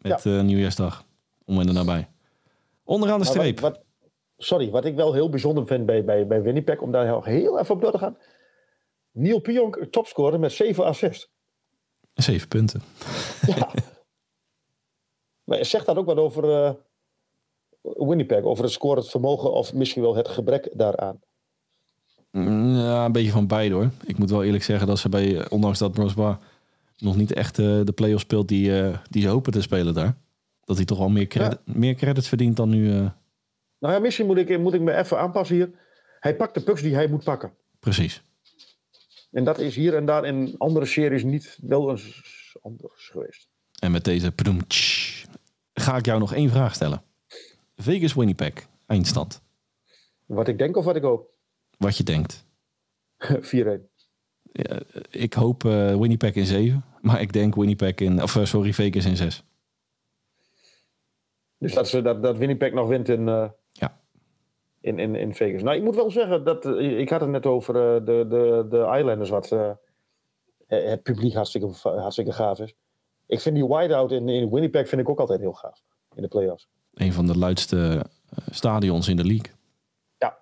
Met eh, nieuwjaarsdag. Om en nabij. Onderaan de streep. Wat, wat- sorry, wat ik wel heel bijzonder vind bij, bij, bij Winnipeg, om daar heel, heel even op door te gaan. Neil Pionk, topscorer met 7 assists. Zeven punten. Ja. maar zegt dat ook wat over eh, Winnipeg? Over het scorend vermogen of misschien wel het gebrek daaraan? Mm, Ja, een beetje van beide hoor. Ik moet wel eerlijk zeggen dat ze bij, eh, ondanks dat Brosba nog niet echt eh, de play-offs speelt die, die ze hopen te spelen daar. Dat hij toch wel meer, credit, meer credits verdient dan nu. eh, Nou ja, misschien moet ik, moet ik me even aanpassen hier. Hij pakt de pucks die hij moet pakken. precies. En dat is hier en daar in andere series niet wel eens anders geweest. En met deze pdoemtsch, ga ik jou nog één vraag stellen. Vegas Winnipeg, eindstand. Wat ik denk of wat ik hoop. 4-1. Wat je denkt. Ja, ik hoop eh, Winnipeg in 7, maar ik denk Winnipeg in, of eh, sorry, Vegas in 6. Dus dat, ze, dat, dat Winnipeg nog wint in, eh, Ja. in, in, in Vegas. Nou, ik moet wel zeggen, dat, eh, ik had het net over eh, de, de, de Islanders, wat het publiek hartstikke, hartstikke gaaf is. Ik vind die whiteout in, in Winnipeg vind ik ook altijd heel gaaf. In de playoffs. Een van de luidste stadions in de league. Ja.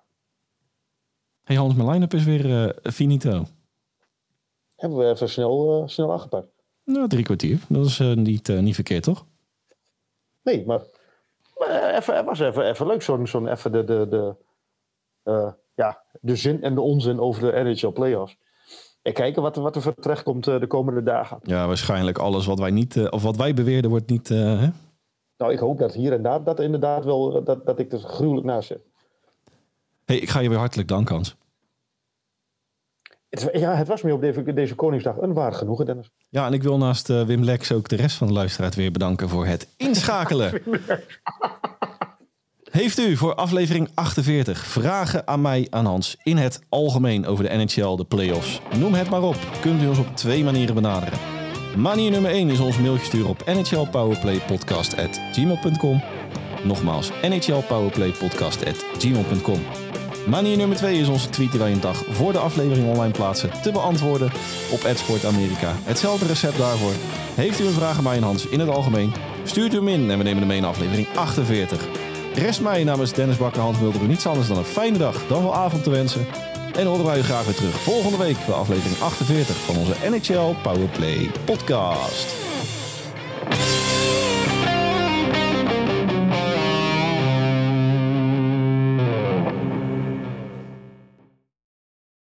Hey Hans, mijn line-up is weer finito. Hebben we even snel, snel aangepakt. Nou, drie kwartier. Dat is niet, niet verkeerd, toch? Nee, maar even, het was even, even leuk. Zo'n zo'n even de, de, de, eh, ja, de zin en de onzin over de NHL playoffs. En kijken wat, er- wat er voor terecht komt eh, de komende dagen. Ja, waarschijnlijk alles wat wij niet, eh, of wat wij beweerden, wordt niet. hè? Nou, ik hoop dat hier en daar dat inderdaad wel, dat, dat ik er gruwelijk naast zit. Hey, ik ga je weer hartelijk danken, Hans. Het, ja, het was me op deze, deze Koningsdag een waar genoegen, Dennis. Ja, en ik wil naast uh, Wim Lex ook de rest van de luisteraars weer bedanken voor het inschakelen. Heeft u voor aflevering 48 vragen aan mij, aan Hans, in het algemeen over de NHL, de playoffs? Noem het maar op. Kunt u ons op twee manieren benaderen. Manier nummer 1 is ons mailtje sturen op nhlpowerplaypodcast.gmail.com. Nogmaals, nhlpowerplaypodcast.gmail.com. Manier nummer 2 is onze tweet die wij een dag voor de aflevering online plaatsen te beantwoorden op @sportamerika. Hetzelfde recept daarvoor. Heeft u een vraag aan mij en Hans in het algemeen? Stuurt u hem in en we nemen hem mee in aflevering 48. Rest mij namens Dennis Bakker, Hans Mulder niets anders dan een fijne dag, dan wel avond te wensen. En horen wij u graag weer terug volgende week bij aflevering 48 van onze NHL Powerplay podcast.